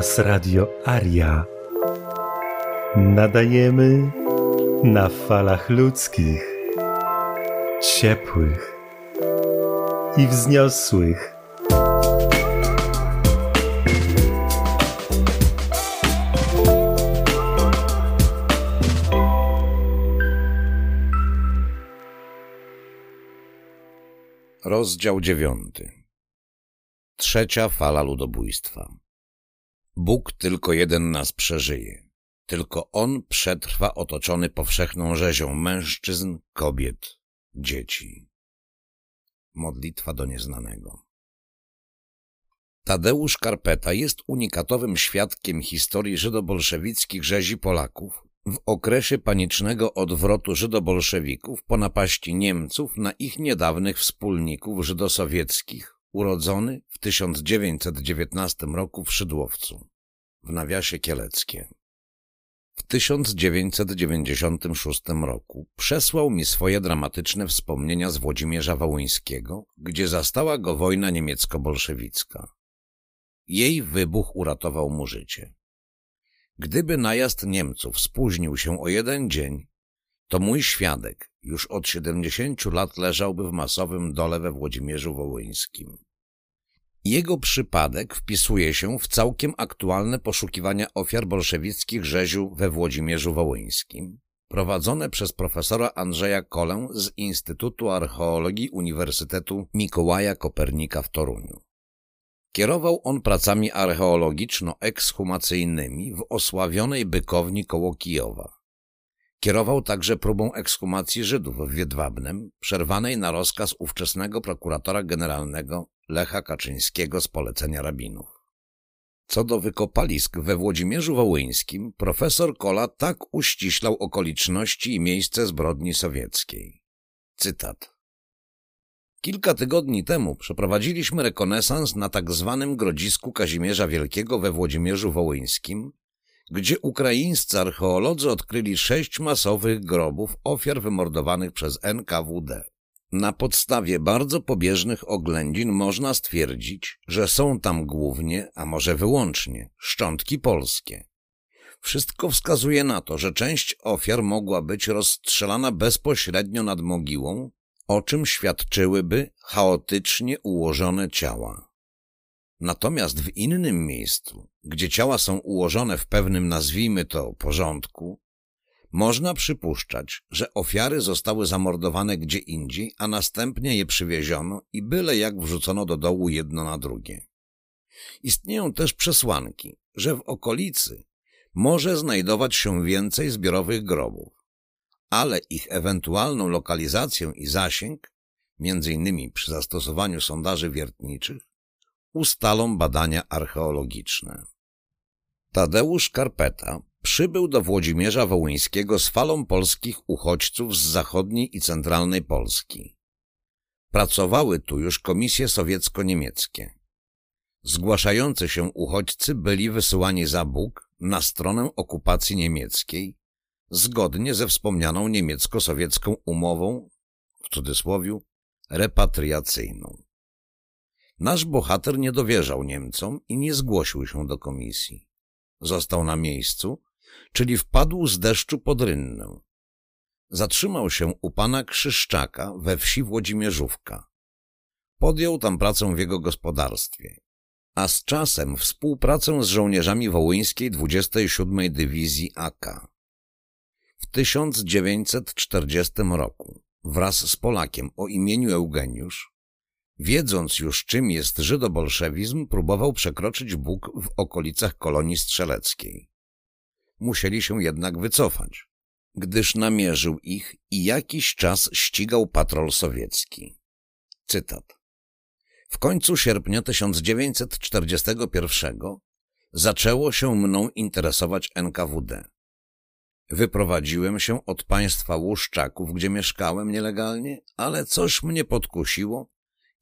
Hałas Radio Aria. Nadajemy na falach ludzkich, ciepłych i wzniosłych. Rozdział dziewiąty. Trzecia fala ludobójstwa. Bóg tylko jeden nas przeżyje. Tylko On przetrwa otoczony powszechną rzezią mężczyzn, kobiet, dzieci. Modlitwa do nieznanego. Tadeusz Karpeta jest unikatowym świadkiem historii żydobolszewickich rzezi Polaków w okresie panicznego odwrotu żydobolszewików po napaści Niemców na ich niedawnych wspólników żydosowieckich, urodzony w 1919 roku w Szydłowcu, w nawiasie Kieleckie. W 1996 roku przesłał mi swoje dramatyczne wspomnienia z Włodzimierza Wołyńskiego, gdzie zastała go wojna niemiecko-bolszewicka. Jej wybuch uratował mu życie. Gdyby najazd Niemców spóźnił się o jeden dzień, to mój świadek już od siedemdziesięciu lat leżałby w masowym dole we Włodzimierzu Wołyńskim. Jego przypadek wpisuje się w całkiem aktualne poszukiwania ofiar bolszewickich rzeziu we Włodzimierzu Wołyńskim, prowadzone przez profesora Andrzeja Kolę z Instytutu Archeologii Uniwersytetu Mikołaja Kopernika w Toruniu. Kierował on pracami archeologiczno-ekshumacyjnymi w osławionej bykowni koło Kijowa. Kierował także próbą ekshumacji Żydów w Wiedwabnem, przerwanej na rozkaz ówczesnego prokuratora generalnego Lecha Kaczyńskiego z polecenia rabinów. Co do wykopalisk we Włodzimierzu Wołyńskim, profesor Kola tak uściślał okoliczności i miejsce zbrodni sowieckiej. Cytat. Kilka tygodni temu przeprowadziliśmy rekonesans na tak zwanym Grodzisku Kazimierza Wielkiego we Włodzimierzu Wołyńskim, gdzie ukraińscy archeolodzy odkryli sześć masowych grobów ofiar wymordowanych przez NKWD. Na podstawie bardzo pobieżnych oględzin można stwierdzić, że są tam głównie, a może wyłącznie, szczątki polskie. Wszystko wskazuje na to, że część ofiar mogła być rozstrzelana bezpośrednio nad mogiłą, o czym świadczyłyby chaotycznie ułożone ciała. Natomiast w innym miejscu, gdzie ciała są ułożone w pewnym, nazwijmy to, porządku, można przypuszczać, że ofiary zostały zamordowane gdzie indziej, a następnie je przywieziono i byle jak wrzucono do dołu jedno na drugie. Istnieją też przesłanki, że w okolicy może znajdować się więcej zbiorowych grobów, ale ich ewentualną lokalizację i zasięg, między innymi przy zastosowaniu sondaży wiertniczych, ustalą badania archeologiczne. Tadeusz Karpeta przybył do Włodzimierza Wołyńskiego z falą polskich uchodźców z zachodniej i centralnej Polski. Pracowały tu już komisje sowiecko-niemieckie. Zgłaszający się uchodźcy byli wysyłani za Bóg na stronę okupacji niemieckiej, zgodnie ze wspomnianą niemiecko-sowiecką umową, w cudzysłowiu, repatriacyjną. Nasz bohater nie dowierzał Niemcom i nie zgłosił się do komisji. Został na miejscu, czyli wpadł z deszczu pod rynnę. Zatrzymał się u pana Krzyszczaka we wsi Włodzimierzówka. Podjął tam pracę w jego gospodarstwie, a z czasem współpracę z żołnierzami wołyńskiej 27 Dywizji AK. W 1940 roku wraz z Polakiem o imieniu Eugeniusz, wiedząc już czym jest żydobolszewizm, próbował przekroczyć Bóg w okolicach kolonii strzeleckiej. Musieli się jednak wycofać, gdyż namierzył ich i jakiś czas ścigał patrol sowiecki. Cytat. W końcu sierpnia 1941 zaczęło się mną interesować NKWD. Wyprowadziłem się od państwa Łuszczaków, gdzie mieszkałem nielegalnie, ale coś mnie podkusiło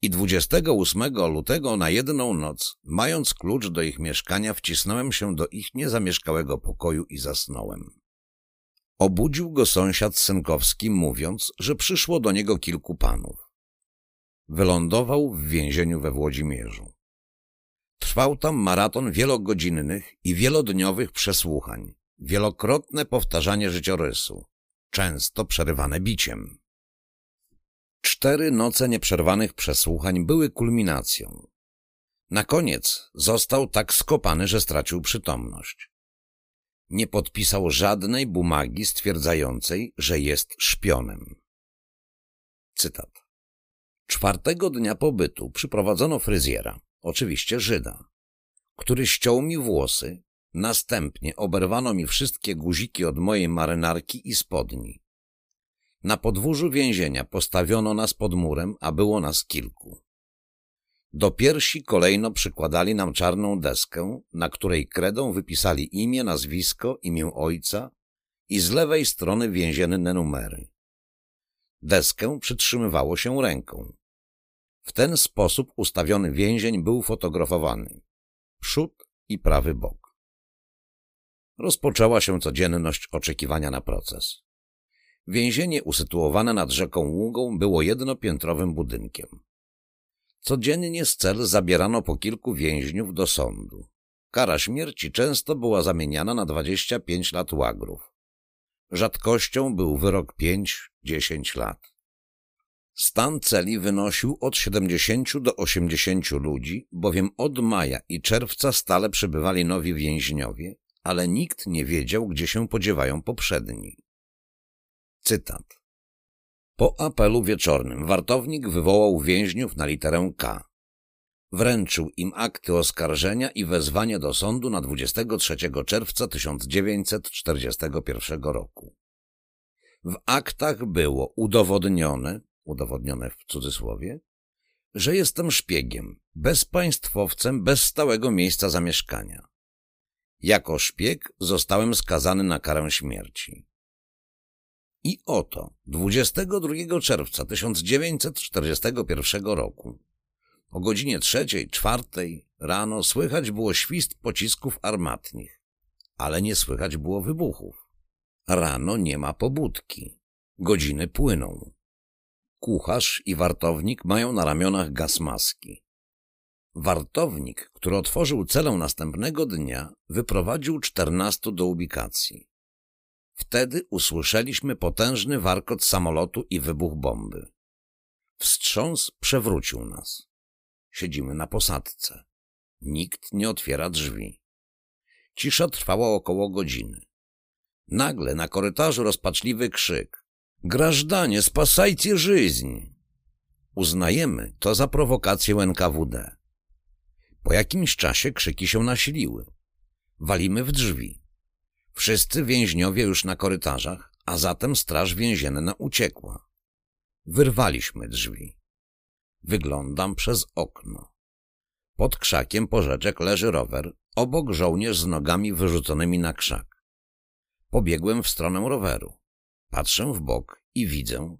i 28 lutego na jedną noc, mając klucz do ich mieszkania, wcisnąłem się do ich niezamieszkałego pokoju i zasnąłem. Obudził go sąsiad Synkowski, mówiąc, że przyszło do niego kilku panów. Wylądował w więzieniu we Włodzimierzu. Trwał tam maraton wielogodzinnych i wielodniowych przesłuchań, wielokrotne powtarzanie życiorysu, często przerywane biciem. Cztery noce nieprzerwanych przesłuchań były kulminacją. Na koniec został tak skopany, że stracił przytomność. Nie podpisał żadnej bumagi stwierdzającej, że jest szpionem. Cytat. Czwartego dnia pobytu przyprowadzono fryzjera, oczywiście Żyda, który ściął mi włosy, następnie oberwano mi wszystkie guziki od mojej marynarki i spodni. Na podwórzu więzienia postawiono nas pod murem, a było nas kilku. Do piersi kolejno przykładali nam czarną deskę, na której kredą wypisali imię, nazwisko, imię ojca i z lewej strony więzienne numery. Deskę przytrzymywało się ręką. W ten sposób ustawiony więzień był fotografowany. Przód i prawy bok. Rozpoczęła się codzienność oczekiwania na proces. Więzienie usytuowane nad rzeką Ługą było jednopiętrowym budynkiem. Codziennie z cel zabierano po kilku więźniów do sądu. Kara śmierci często była zamieniana na 25 lat łagrów. Rzadkością był wyrok 5-10 lat. Stan celi wynosił od 70 do 80 ludzi, bowiem od maja i czerwca stale przybywali nowi więźniowie, ale nikt nie wiedział, gdzie się podziewają poprzedni. Cytat. Po apelu wieczornym wartownik wywołał więźniów na literę K. Wręczył im akty oskarżenia i wezwanie do sądu na 23 czerwca 1941 roku. W aktach było udowodnione, udowodnione w cudzysłowie, że jestem szpiegiem, bezpaństwowcem bez stałego miejsca zamieszkania. Jako szpieg zostałem skazany na karę śmierci. I oto 22 czerwca 1941 roku o godzinie trzeciej, czwartej rano słychać było świst pocisków armatnich, ale nie słychać było wybuchów. Rano nie ma pobudki. Godziny płyną. Kucharz i wartownik mają na ramionach gasmaski. Wartownik, który otworzył celę następnego dnia, wyprowadził czternastu do ubikacji. Wtedy usłyszeliśmy potężny warkot samolotu i wybuch bomby. Wstrząs przewrócił nas. Siedzimy na posadce. Nikt nie otwiera drzwi. Cisza trwała około godziny. Nagle na korytarzu rozpaczliwy krzyk. Grażdanie, spasajcie żyźń! Uznajemy to za prowokację NKWD. Po jakimś czasie krzyki się nasiliły. Walimy w drzwi. Wszyscy więźniowie już na korytarzach, a zatem straż więzienna uciekła. Wyrwaliśmy drzwi. Wyglądam przez okno. Pod krzakiem porzeczek leży rower, obok żołnierz z nogami wyrzuconymi na krzak. Pobiegłem w stronę roweru. Patrzę w bok i widzę,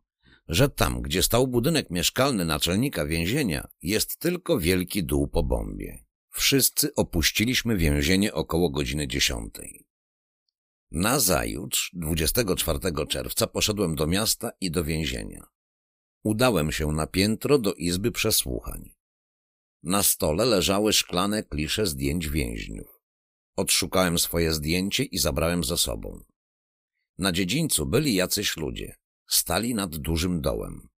że tam, gdzie stał budynek mieszkalny naczelnika więzienia, jest tylko wielki dół po bombie. Wszyscy opuściliśmy więzienie około godziny dziesiątej. Nazajutrz, 24 czerwca, poszedłem do miasta i do więzienia. Udałem się na piętro do izby przesłuchań. Na stole leżały szklane klisze zdjęć więźniów. Odszukałem swoje zdjęcie i zabrałem ze sobą. Na dziedzińcu byli jacyś ludzie. Stali nad dużym dołem.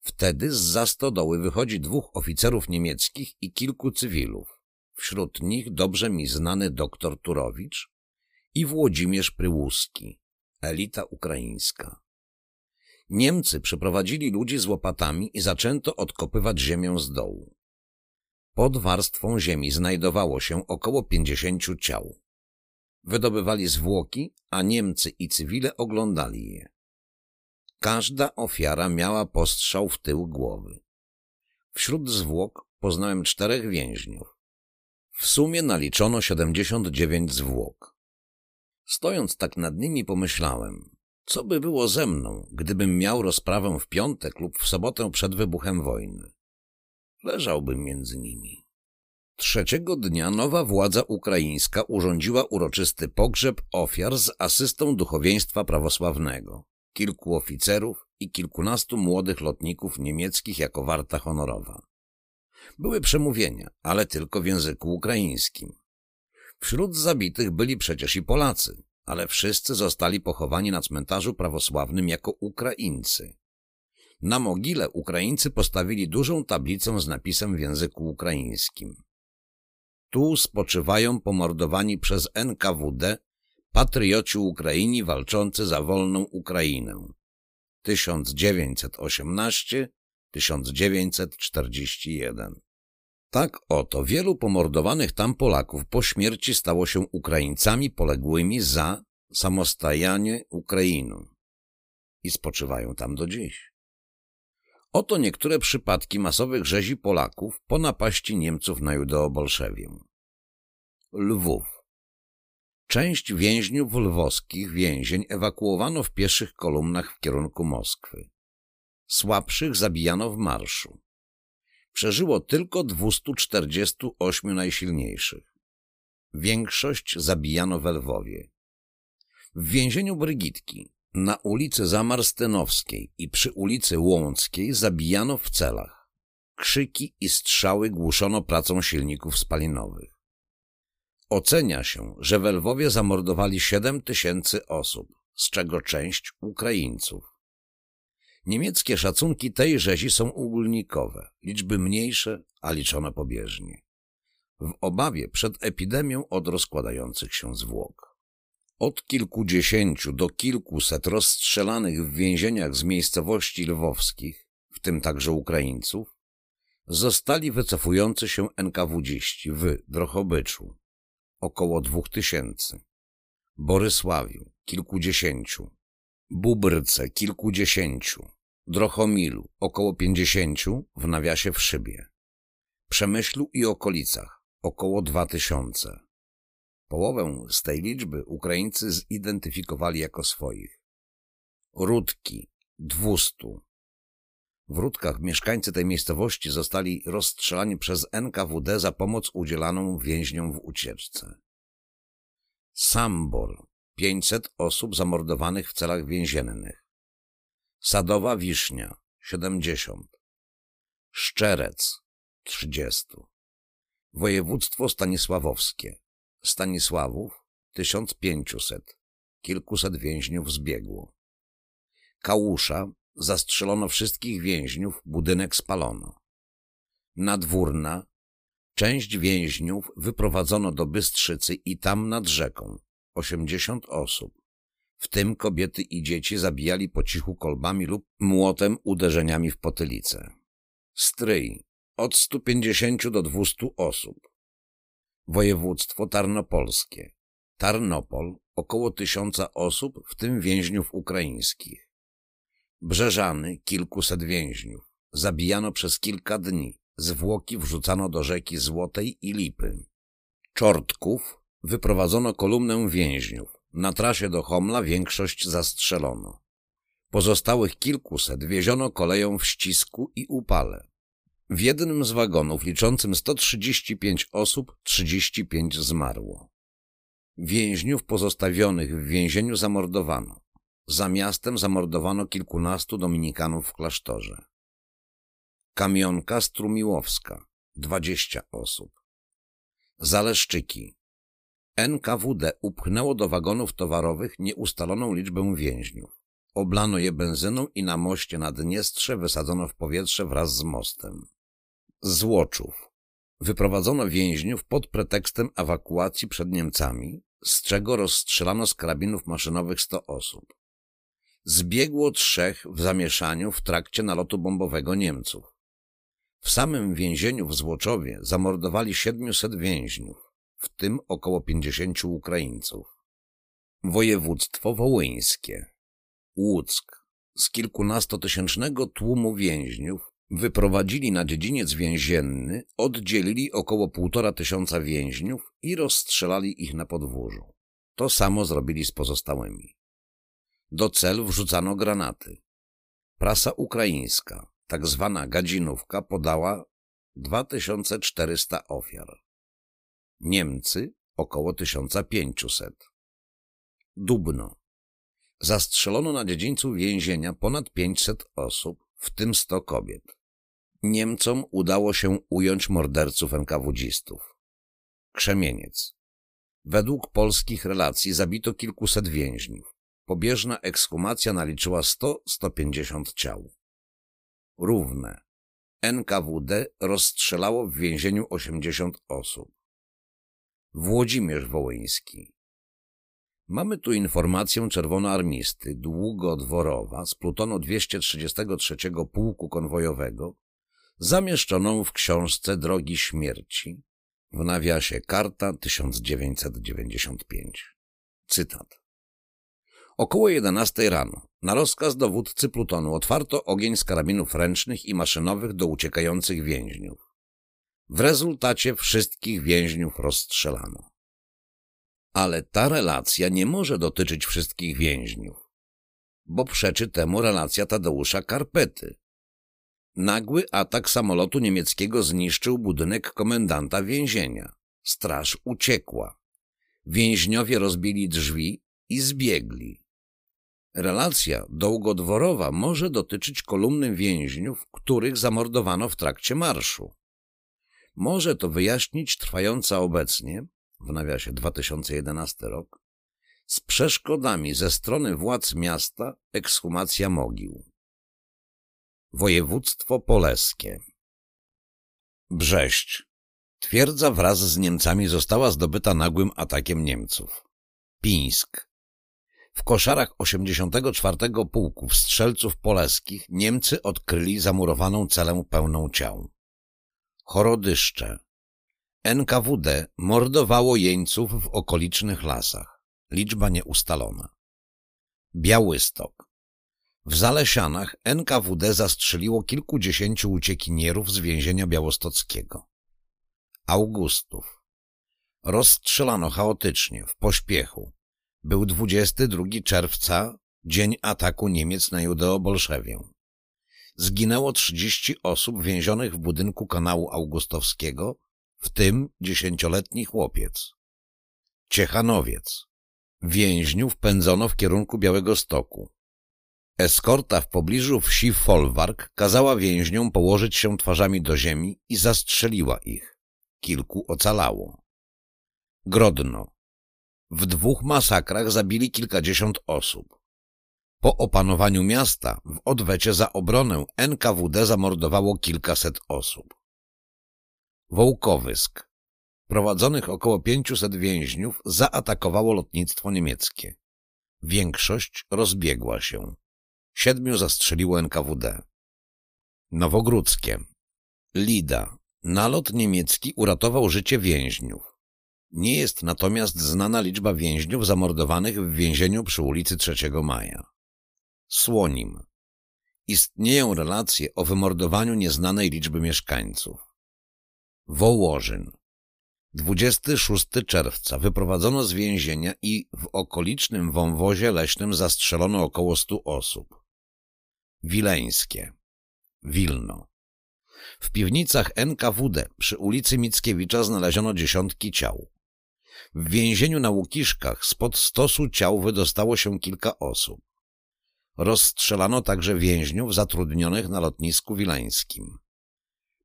Wtedy z za stodoły wychodzi dwóch oficerów niemieckich i kilku cywilów. Wśród nich dobrze mi znany doktor Turowicz i Włodzimierz Pryłuski, elita ukraińska. Niemcy przyprowadzili ludzi z łopatami i zaczęto odkopywać ziemię z dołu. Pod warstwą ziemi znajdowało się około pięćdziesięciu ciał. Wydobywali zwłoki, a Niemcy i cywile oglądali je. Każda ofiara miała postrzał w tył głowy. Wśród zwłok poznałem czterech więźniów. W sumie naliczono siedemdziesiąt dziewięć zwłok. Stojąc tak nad nimi pomyślałem, co by było ze mną, gdybym miał rozprawę w piątek lub w sobotę przed wybuchem wojny? Leżałbym między nimi. Trzeciego dnia nowa władza ukraińska urządziła uroczysty pogrzeb ofiar z asystą duchowieństwa prawosławnego, kilku oficerów i kilkunastu młodych lotników niemieckich jako warta honorowa. Były przemówienia, ale tylko w języku ukraińskim. Wśród zabitych byli przecież i Polacy, ale wszyscy zostali pochowani na cmentarzu prawosławnym jako Ukraińcy. Na mogile Ukraińcy postawili dużą tablicę z napisem w języku ukraińskim. Tu spoczywają pomordowani przez NKWD patrioci Ukraini walczący za wolną Ukrainę. 1918-1941 Tak oto wielu pomordowanych tam Polaków po śmierci stało się Ukraińcami poległymi za samostajanie Ukrainą i spoczywają tam do dziś. Oto niektóre przypadki masowych rzezi Polaków po napaści Niemców na Judeo-Bolszewię. Lwów. Część więźniów lwowskich więzień ewakuowano w pieszych kolumnach w kierunku Moskwy. Słabszych zabijano w marszu. Przeżyło tylko 248 najsilniejszych. Większość zabijano we Lwowie. W więzieniu Brygitki na ulicy Zamarstynowskiej i przy ulicy Łąckiej zabijano w celach. Krzyki i strzały głuszono pracą silników spalinowych. Ocenia się, że w Lwowie zamordowali 7 tysięcy osób, z czego część Ukraińców. Niemieckie szacunki tej rzezi są ogólnikowe, liczby mniejsze, a liczone pobieżnie. W obawie przed epidemią od rozkładających się zwłok. Od kilkudziesięciu do kilkuset rozstrzelanych w więzieniach z miejscowości lwowskich, w tym także Ukraińców, zostali wycofujący się NKWdziści w Drochobyczu, około dwóch tysięcy, Borysławiu, kilkudziesięciu, Bubrce, kilkudziesięciu, Drochomilu, około pięćdziesięciu, w nawiasie w Szybie, Przemyślu i okolicach, około dwa tysiące, Połowę z tej liczby Ukraińcy zidentyfikowali jako swoich. Rudki – dwustu. W Rudkach mieszkańcy tej miejscowości zostali rozstrzelani przez NKWD za pomoc udzielaną więźniom w ucieczce. Sambor – 500 osób zamordowanych w celach więziennych. Sadowa Wisznia – 70. Szczerec – 30. Województwo Stanisławowskie Stanisławów 1500. Kilkuset więźniów zbiegło. Kałusza zastrzelono wszystkich więźniów, budynek spalono. Nadwórna część więźniów wyprowadzono do Bystrzycy i tam nad rzeką. Osiemdziesiąt osób. W tym kobiety i dzieci zabijali po cichu kolbami lub młotem uderzeniami w potylicę. Stryj od 150 do 200 osób. Województwo Tarnopolskie. Tarnopol około tysiąca osób, w tym więźniów ukraińskich. Brzeżany kilkuset więźniów. Zabijano przez kilka dni. Zwłoki wrzucano do rzeki Złotej i Lipy. Czortków wyprowadzono kolumnę więźniów. Na trasie do Homla większość zastrzelono. Pozostałych kilkuset wieziono koleją w ścisku i upale. W jednym z wagonów liczącym 135 osób 35 zmarło. Więźniów pozostawionych w więzieniu zamordowano. Za miastem zamordowano kilkunastu dominikanów w klasztorze. Kamionka Strumiłowska 20 osób. Zaleszczyki. NKWD upchnęło do wagonów towarowych nieustaloną liczbę więźniów. Oblano je benzyną i na moście na Dniestrze wysadzono w powietrze wraz z mostem. Złoczów. Wyprowadzono więźniów pod pretekstem ewakuacji przed Niemcami, z czego rozstrzelano z karabinów maszynowych sto osób. Zbiegło trzech w zamieszaniu w trakcie nalotu bombowego Niemców. W samym więzieniu w Złoczowie zamordowali 700 więźniów, w tym około 50 Ukraińców. Województwo wołyńskie. Łuck. Z kilkunastotysięcznego tłumu więźniów Wyprowadzili na dziedziniec więzienny, oddzielili około półtora tysiąca więźniów i rozstrzelali ich na podwórzu. To samo zrobili z pozostałymi. Do cel wrzucano granaty. Prasa ukraińska, tak zwana gadzinówka, podała 2400 ofiar. Niemcy około 1500. Dubno. Zastrzelono na dziedzińcu więzienia ponad 500 osób, w tym 100 kobiet. Niemcom udało się ująć morderców NKWdzistów. Krzemieniec. Według polskich relacji zabito kilkuset więźniów. Pobieżna ekshumacja naliczyła 100-150 ciał. Równe. NKWD rozstrzelało w więzieniu 80 osób. Włodzimierz Wołyński. Mamy tu informację czerwonoarmisty Długodworowa z plutonu 233 Pułku Konwojowego, zamieszczoną w książce Drogi Śmierci, w nawiasie Karta 1995. Cytat. Około 11 rano, na rozkaz dowódcy plutonu, otwarto ogień z karabinów ręcznych i maszynowych do uciekających więźniów. W rezultacie wszystkich więźniów rozstrzelano. Ale ta relacja nie może dotyczyć wszystkich więźniów, bo przeczy temu relacja Tadeusza Karpety. Nagły atak samolotu niemieckiego zniszczył budynek komendanta więzienia. Straż uciekła. Więźniowie rozbili drzwi i zbiegli. Relacja długodworowa może dotyczyć kolumny więźniów, których zamordowano w trakcie marszu. Może to wyjaśnić trwająca obecnie, w nawiasie 2011 rok, z przeszkodami ze strony władz miasta ekshumacja mogił. Województwo Poleskie Brześć Twierdza wraz z Niemcami została zdobyta nagłym atakiem Niemców. Pińsk W koszarach 84 Pułku Strzelców Poleskich Niemcy odkryli zamurowaną celę pełną ciał. Chorodyszcze NKWD mordowało jeńców w okolicznych lasach. Liczba nieustalona. Białystok. W Zalesianach NKWD zastrzeliło kilkudziesięciu uciekinierów z więzienia białostockiego. Augustów. Rozstrzelano chaotycznie, w pośpiechu. Był 22 czerwca, dzień ataku Niemiec na Judeo-Bolszewię. Zginęło 30 osób więzionych w budynku kanału augustowskiego, w tym dziesięcioletni chłopiec. Ciechanowiec. Więźniów pędzono w kierunku Białego Stoku. Eskorta w pobliżu wsi Folwark kazała więźniom położyć się twarzami do ziemi i zastrzeliła ich. Kilku ocalało. Grodno. W dwóch masakrach zabili kilkadziesiąt osób. Po opanowaniu miasta w odwecie za obronę NKWD zamordowało kilkaset osób. Wołkowysk. Prowadzonych około 500 więźniów zaatakowało lotnictwo niemieckie. Większość rozbiegła się. Siedmiu zastrzeliło NKWD. Nowogródzkie. Lida. Nalot niemiecki uratował życie więźniów. Nie jest natomiast znana liczba więźniów zamordowanych w więzieniu przy ulicy 3 Maja. Słonim. Istnieją relacje o wymordowaniu nieznanej liczby mieszkańców. Wołożyn. 26 czerwca wyprowadzono z więzienia i w okolicznym wąwozie leśnym zastrzelono około 100 osób. Wileńskie. Wilno. W piwnicach NKWD przy ulicy Mickiewicza znaleziono dziesiątki ciał. W więzieniu na Łukiszkach spod stosu ciał wydostało się kilka osób. Rozstrzelano także więźniów zatrudnionych na lotnisku wileńskim.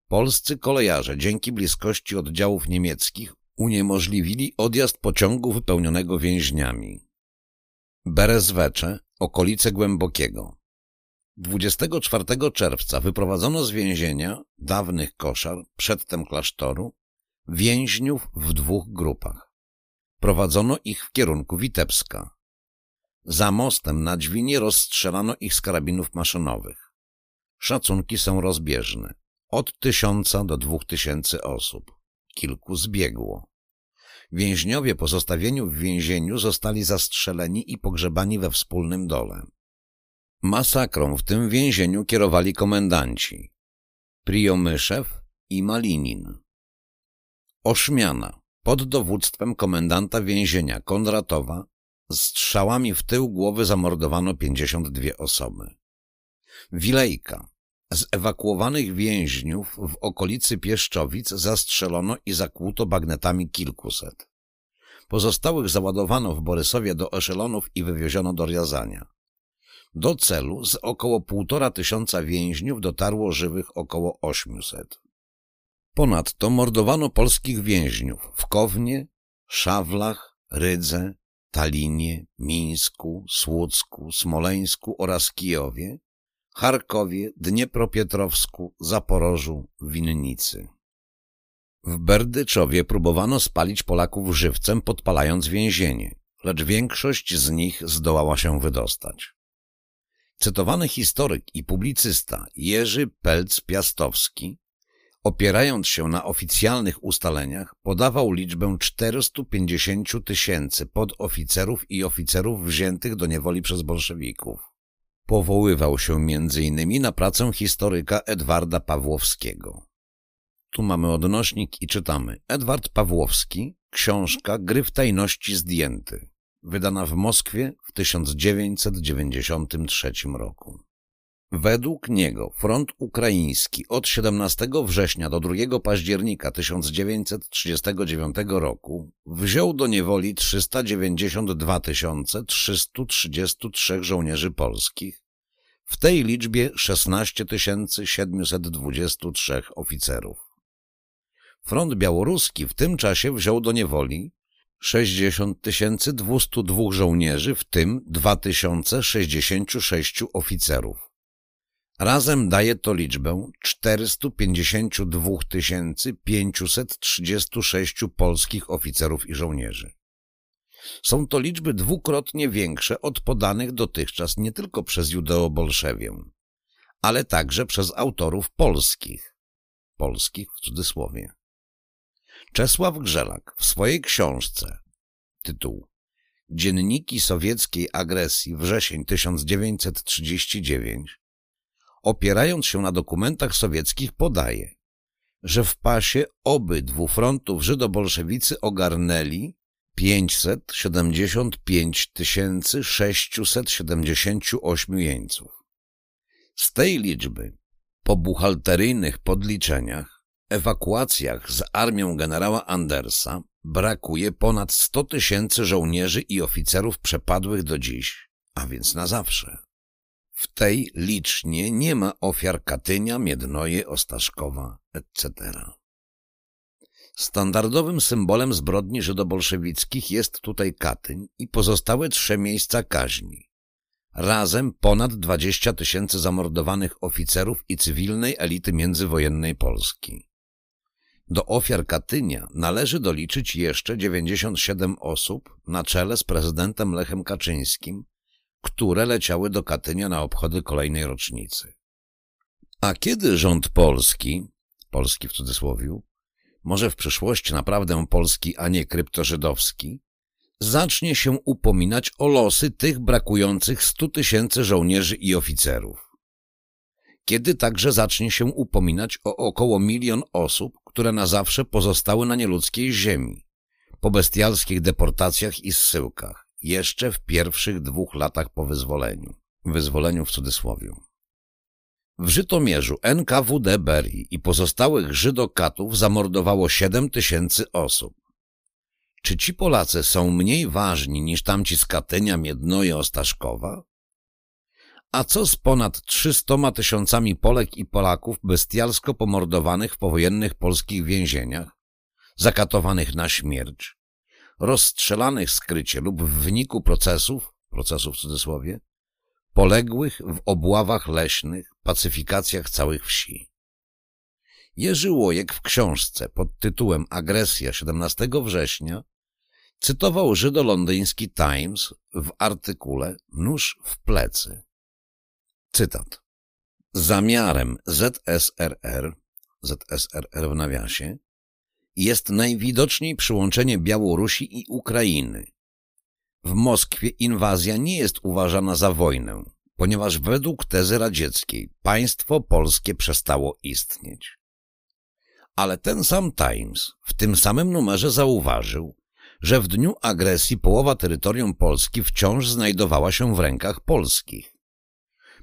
Polscy kolejarze dzięki bliskości oddziałów niemieckich uniemożliwili odjazd pociągu wypełnionego więźniami. Berezwecze, okolice Głębokiego. 24 czerwca wyprowadzono z więzienia, dawnych koszar, przedtem klasztoru, więźniów w dwóch grupach. Prowadzono ich w kierunku Witebska. Za mostem na Dźwinie rozstrzelano ich z karabinów maszynowych. Szacunki są rozbieżne. Od tysiąca do dwóch tysięcy osób. Kilku zbiegło. Więźniowie po zostawieniu w więzieniu zostali zastrzeleni i pogrzebani we wspólnym dole. Masakrą w tym więzieniu kierowali komendanci Priomyszew i Malinin. Oszmiana pod dowództwem komendanta więzienia Kondratowa strzałami w tył głowy zamordowano 52 osoby. Wilejka z ewakuowanych więźniów w okolicy Pieszczowic zastrzelono i zakłuto bagnetami kilkuset. Pozostałych załadowano w Borysowie do eszelonów i wywieziono do Riazania. Do celu z około półtora tysiąca więźniów dotarło żywych około 800. Ponadto mordowano polskich więźniów w Kownie, Szawlach, Rydze, Talinie, Mińsku, Słucku, Smoleńsku oraz Kijowie, Charkowie, Dniepropietrowsku, Zaporożu, Winnicy. W Berdyczowie próbowano spalić Polaków żywcem, podpalając więzienie, lecz większość z nich zdołała się wydostać. Cytowany historyk i publicysta Jerzy Pelc-Piastowski, opierając się na oficjalnych ustaleniach, podawał liczbę 450 tysięcy podoficerów i oficerów wziętych do niewoli przez bolszewików. Powoływał się m.in. na pracę historyka Edwarda Pawłowskiego. Tu mamy odnośnik i czytamy. Edward Pawłowski, książka Gry w tajności zdjęty, wydana w Moskwie w 1993 roku. Według niego front ukraiński od 17 września do 2 października 1939 roku wziął do niewoli 392 333 żołnierzy polskich, w tej liczbie 16 723 oficerów. Front białoruski w tym czasie wziął do niewoli 60 202 żołnierzy, w tym 2066 oficerów. Razem daje to liczbę 452 536 polskich oficerów i żołnierzy. Są to liczby dwukrotnie większe od podanych dotychczas nie tylko przez judeobolszewię, ale także przez autorów polskich, polskich w cudzysłowie. Czesław Grzelak w swojej książce, tytuł Dzienniki sowieckiej agresji wrzesień 1939 opierając się na dokumentach sowieckich, podaje, że w pasie obydwu frontów żydobolszewicy ogarnęli 575 678 jeńców. Z tej liczby, po buchalteryjnych podliczeniach, ewakuacjach z armią generała Andersa brakuje ponad 100 tysięcy żołnierzy i oficerów przepadłych do dziś, a więc na zawsze. W tej licznie nie ma ofiar Katynia, Miednoje, Ostaszkowa, etc. Standardowym symbolem zbrodni żydobolszewickich jest tutaj Katyń i pozostałe trzy miejsca kaźni. Razem ponad 20 tysięcy zamordowanych oficerów i cywilnej elity międzywojennej Polski. Do ofiar Katynia należy doliczyć jeszcze 97 osób na czele z prezydentem Lechem Kaczyńskim, które leciały do Katynia na obchody kolejnej rocznicy. A kiedy rząd polski, polski w cudzysłowiu, może w przyszłości naprawdę polski, a nie kryptożydowski, zacznie się upominać o losy tych brakujących stu tysięcy żołnierzy i oficerów. Kiedy także zacznie się upominać o około milion osób, które na zawsze pozostały na nieludzkiej ziemi, po bestialskich deportacjach i zsyłkach jeszcze w pierwszych dwóch latach po wyzwoleniu. Wyzwoleniu w cudzysłowie. W Żytomierzu NKWD Berii i pozostałych Żydokatów zamordowało 7 tysięcy osób. Czy ci Polacy są mniej ważni niż tamci z Katynia, Miednoje, Ostaszkowa? A co z ponad 300 tysiącami Polek i Polaków bestialsko pomordowanych w powojennych polskich więzieniach, zakatowanych na śmierć, rozstrzelanych skrycie lub w wyniku procesów, procesów w cudzysłowie, poległych w obławach leśnych, pacyfikacjach całych wsi. Jerzy Łojek w książce pod tytułem Agresja 17 września cytował żydolondyński Times w artykule Nóż w plecy. Cytat. Zamiarem ZSRR, ZSRR w nawiasie, jest najwidoczniej przyłączenie Białorusi i Ukrainy. W Moskwie inwazja nie jest uważana za wojnę, ponieważ według tezy radzieckiej państwo polskie przestało istnieć. Ale ten sam Times w tym samym numerze zauważył, że w dniu agresji połowa terytorium Polski wciąż znajdowała się w rękach polskich.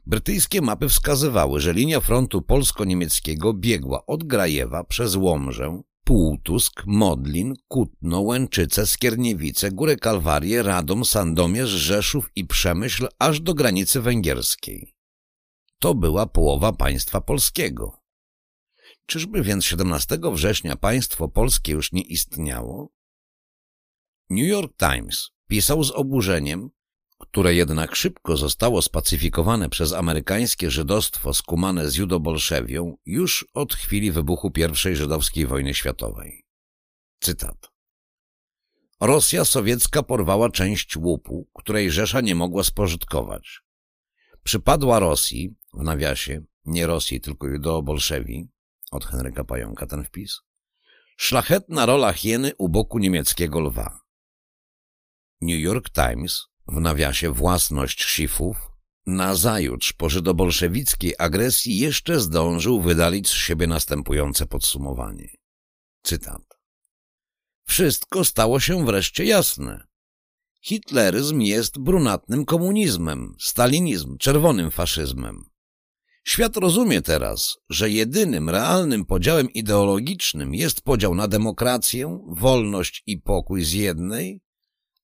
Brytyjskie mapy wskazywały, że linia frontu polsko-niemieckiego biegła od Grajewa przez Łomżę, Półtusk, Modlin, Kutno, Łęczyce, Skierniewice, Górę Kalwarię, Radom, Sandomierz, Rzeszów i Przemyśl aż do granicy węgierskiej. To była połowa państwa polskiego. Czyżby więc 17 września państwo polskie już nie istniało? New York Times pisał z oburzeniem, które jednak szybko zostało spacyfikowane przez amerykańskie żydostwo skumane z judobolszewią już od chwili wybuchu I żydowskiej wojny światowej. Cytat. Rosja sowiecka porwała część łupu, której Rzesza nie mogła spożytkować. Przypadła Rosji, w nawiasie, nie Rosji, tylko judo-bolszewi, od Henryka Pająka ten wpis, szlachetna rola hieny u boku niemieckiego lwa. New York Times, w nawiasie własność szifów, nazajutrz po żydobolszewickiej agresji jeszcze zdążył wydalić z siebie następujące podsumowanie. Cytat. Wszystko stało się wreszcie jasne. Hitleryzm jest brunatnym komunizmem, stalinizm czerwonym faszyzmem. Świat rozumie teraz, że jedynym realnym podziałem ideologicznym jest podział na demokrację, wolność i pokój z jednej,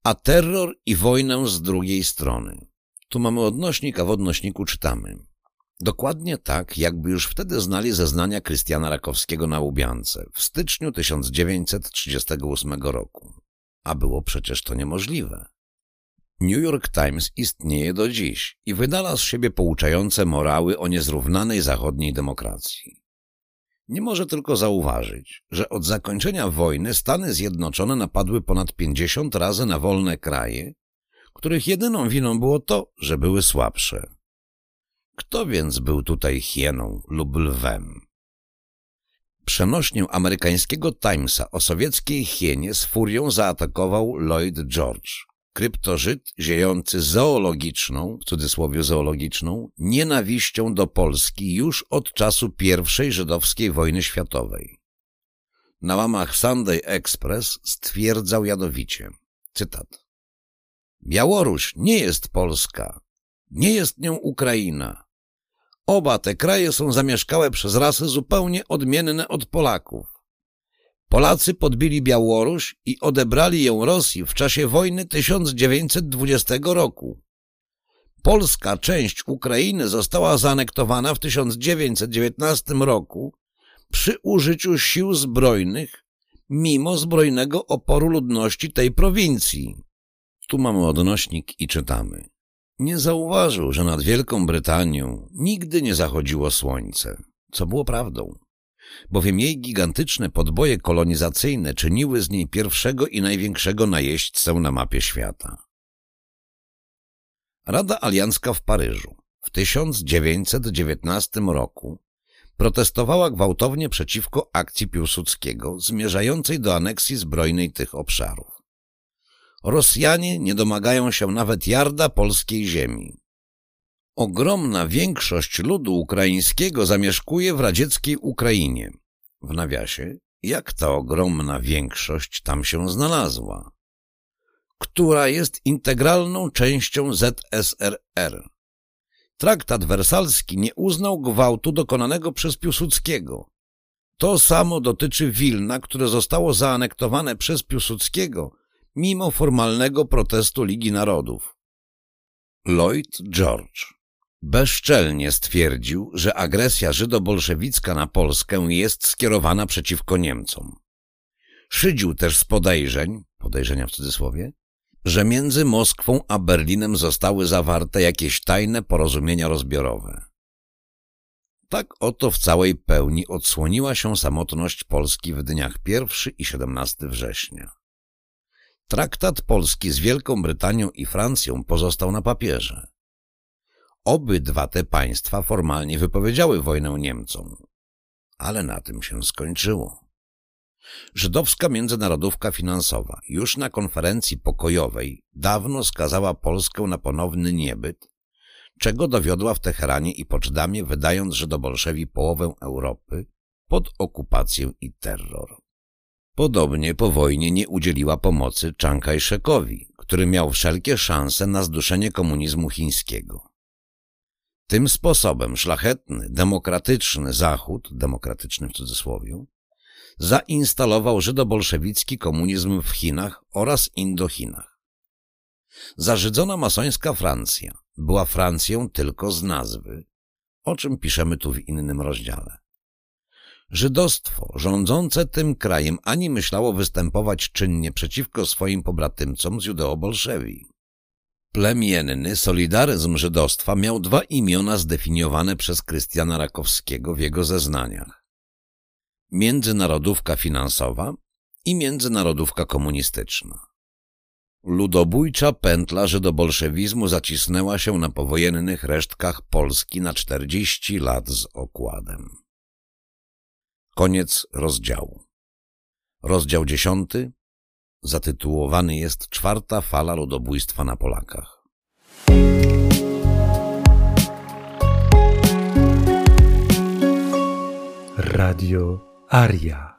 a terror i wojnę z drugiej strony. Tu mamy odnośnik, a w odnośniku czytamy. Dokładnie tak, jakby już wtedy znali zeznania Krystiana Rakowskiego na Łubiance w styczniu 1938 roku. A było przecież to niemożliwe. New York Times istnieje do dziś i wydala z siebie pouczające morały o niezrównanej zachodniej demokracji. Nie może tylko zauważyć, że od zakończenia wojny Stany Zjednoczone napadły ponad 50 razy na wolne kraje, których jedyną winą było to, że były słabsze. Kto więc był tutaj hieną lub lwem? Przenośnię amerykańskiego Timesa o sowieckiej hienie z furią zaatakował Lloyd George, kryptożyt ziejący zoologiczną, w cudzysłowie zoologiczną, nienawiścią do Polski już od czasu I żydowskiej wojny światowej. Na łamach Sunday Express stwierdzał jadowicie, cytat, Białoruś nie jest Polska, nie jest nią Ukraina. Oba te kraje są zamieszkałe przez rasy zupełnie odmienne od Polaków. Polacy podbili Białoruś i odebrali ją Rosji w czasie wojny 1920 roku. Polska część Ukrainy została zaanektowana w 1919 roku przy użyciu sił zbrojnych, mimo zbrojnego oporu ludności tej prowincji. Tu mamy odnośnik i czytamy. Nie zauważył, że nad Wielką Brytanią nigdy nie zachodziło słońce, co było prawdą bowiem jej gigantyczne podboje kolonizacyjne czyniły z niej pierwszego i największego najeźdźcę na mapie świata. Rada Aliancka w Paryżu w 1919 roku protestowała gwałtownie przeciwko akcji Piłsudskiego zmierzającej do aneksji zbrojnej tych obszarów. Rosjanie nie domagają się nawet jarda polskiej ziemi. Ogromna większość ludu ukraińskiego zamieszkuje w radzieckiej Ukrainie. W nawiasie, jak ta ogromna większość tam się znalazła? Która jest integralną częścią ZSRR. Traktat wersalski nie uznał gwałtu dokonanego przez Piłsudskiego. To samo dotyczy Wilna, które zostało zaanektowane przez Piłsudskiego mimo formalnego protestu Ligi Narodów. Lloyd George Bezczelnie stwierdził, że agresja żydobolszewicka na Polskę jest skierowana przeciwko Niemcom. Szydził też z podejrzeń, podejrzenia w cudzysłowie, że między Moskwą a Berlinem zostały zawarte jakieś tajne porozumienia rozbiorowe. Tak oto w całej pełni odsłoniła się samotność Polski w dniach 1 i 17 września. Traktat Polski z Wielką Brytanią i Francją pozostał na papierze. Obydwa te państwa formalnie wypowiedziały wojnę Niemcom, ale na tym się skończyło. Żydowska międzynarodówka finansowa już na konferencji pokojowej dawno skazała Polskę na ponowny niebyt, czego dowiodła w Teheranie i Poczdamie, wydając Żydobolszewi połowę Europy pod okupację i terror. Podobnie po wojnie nie udzieliła pomocy Chiang który miał wszelkie szanse na zduszenie komunizmu chińskiego. Tym sposobem szlachetny, demokratyczny Zachód, demokratyczny w cudzysłowie, zainstalował żydobolszewicki komunizm w Chinach oraz Indochinach. Zarzydzona masońska Francja była Francją tylko z nazwy, o czym piszemy tu w innym rozdziale. Żydostwo rządzące tym krajem ani myślało występować czynnie przeciwko swoim pobratymcom z judeo-bolszewi. Plemienny solidaryzm żydostwa miał dwa imiona zdefiniowane przez Krystiana Rakowskiego w jego zeznaniach. Międzynarodówka finansowa i międzynarodówka komunistyczna. Ludobójcza pętla żydobolszewizmu zacisnęła się na powojennych resztkach Polski na 40 lat z okładem. Koniec rozdziału. Rozdział dziesiąty zatytułowany jest Czwarta fala ludobójstwa na Polakach. Radio Aria.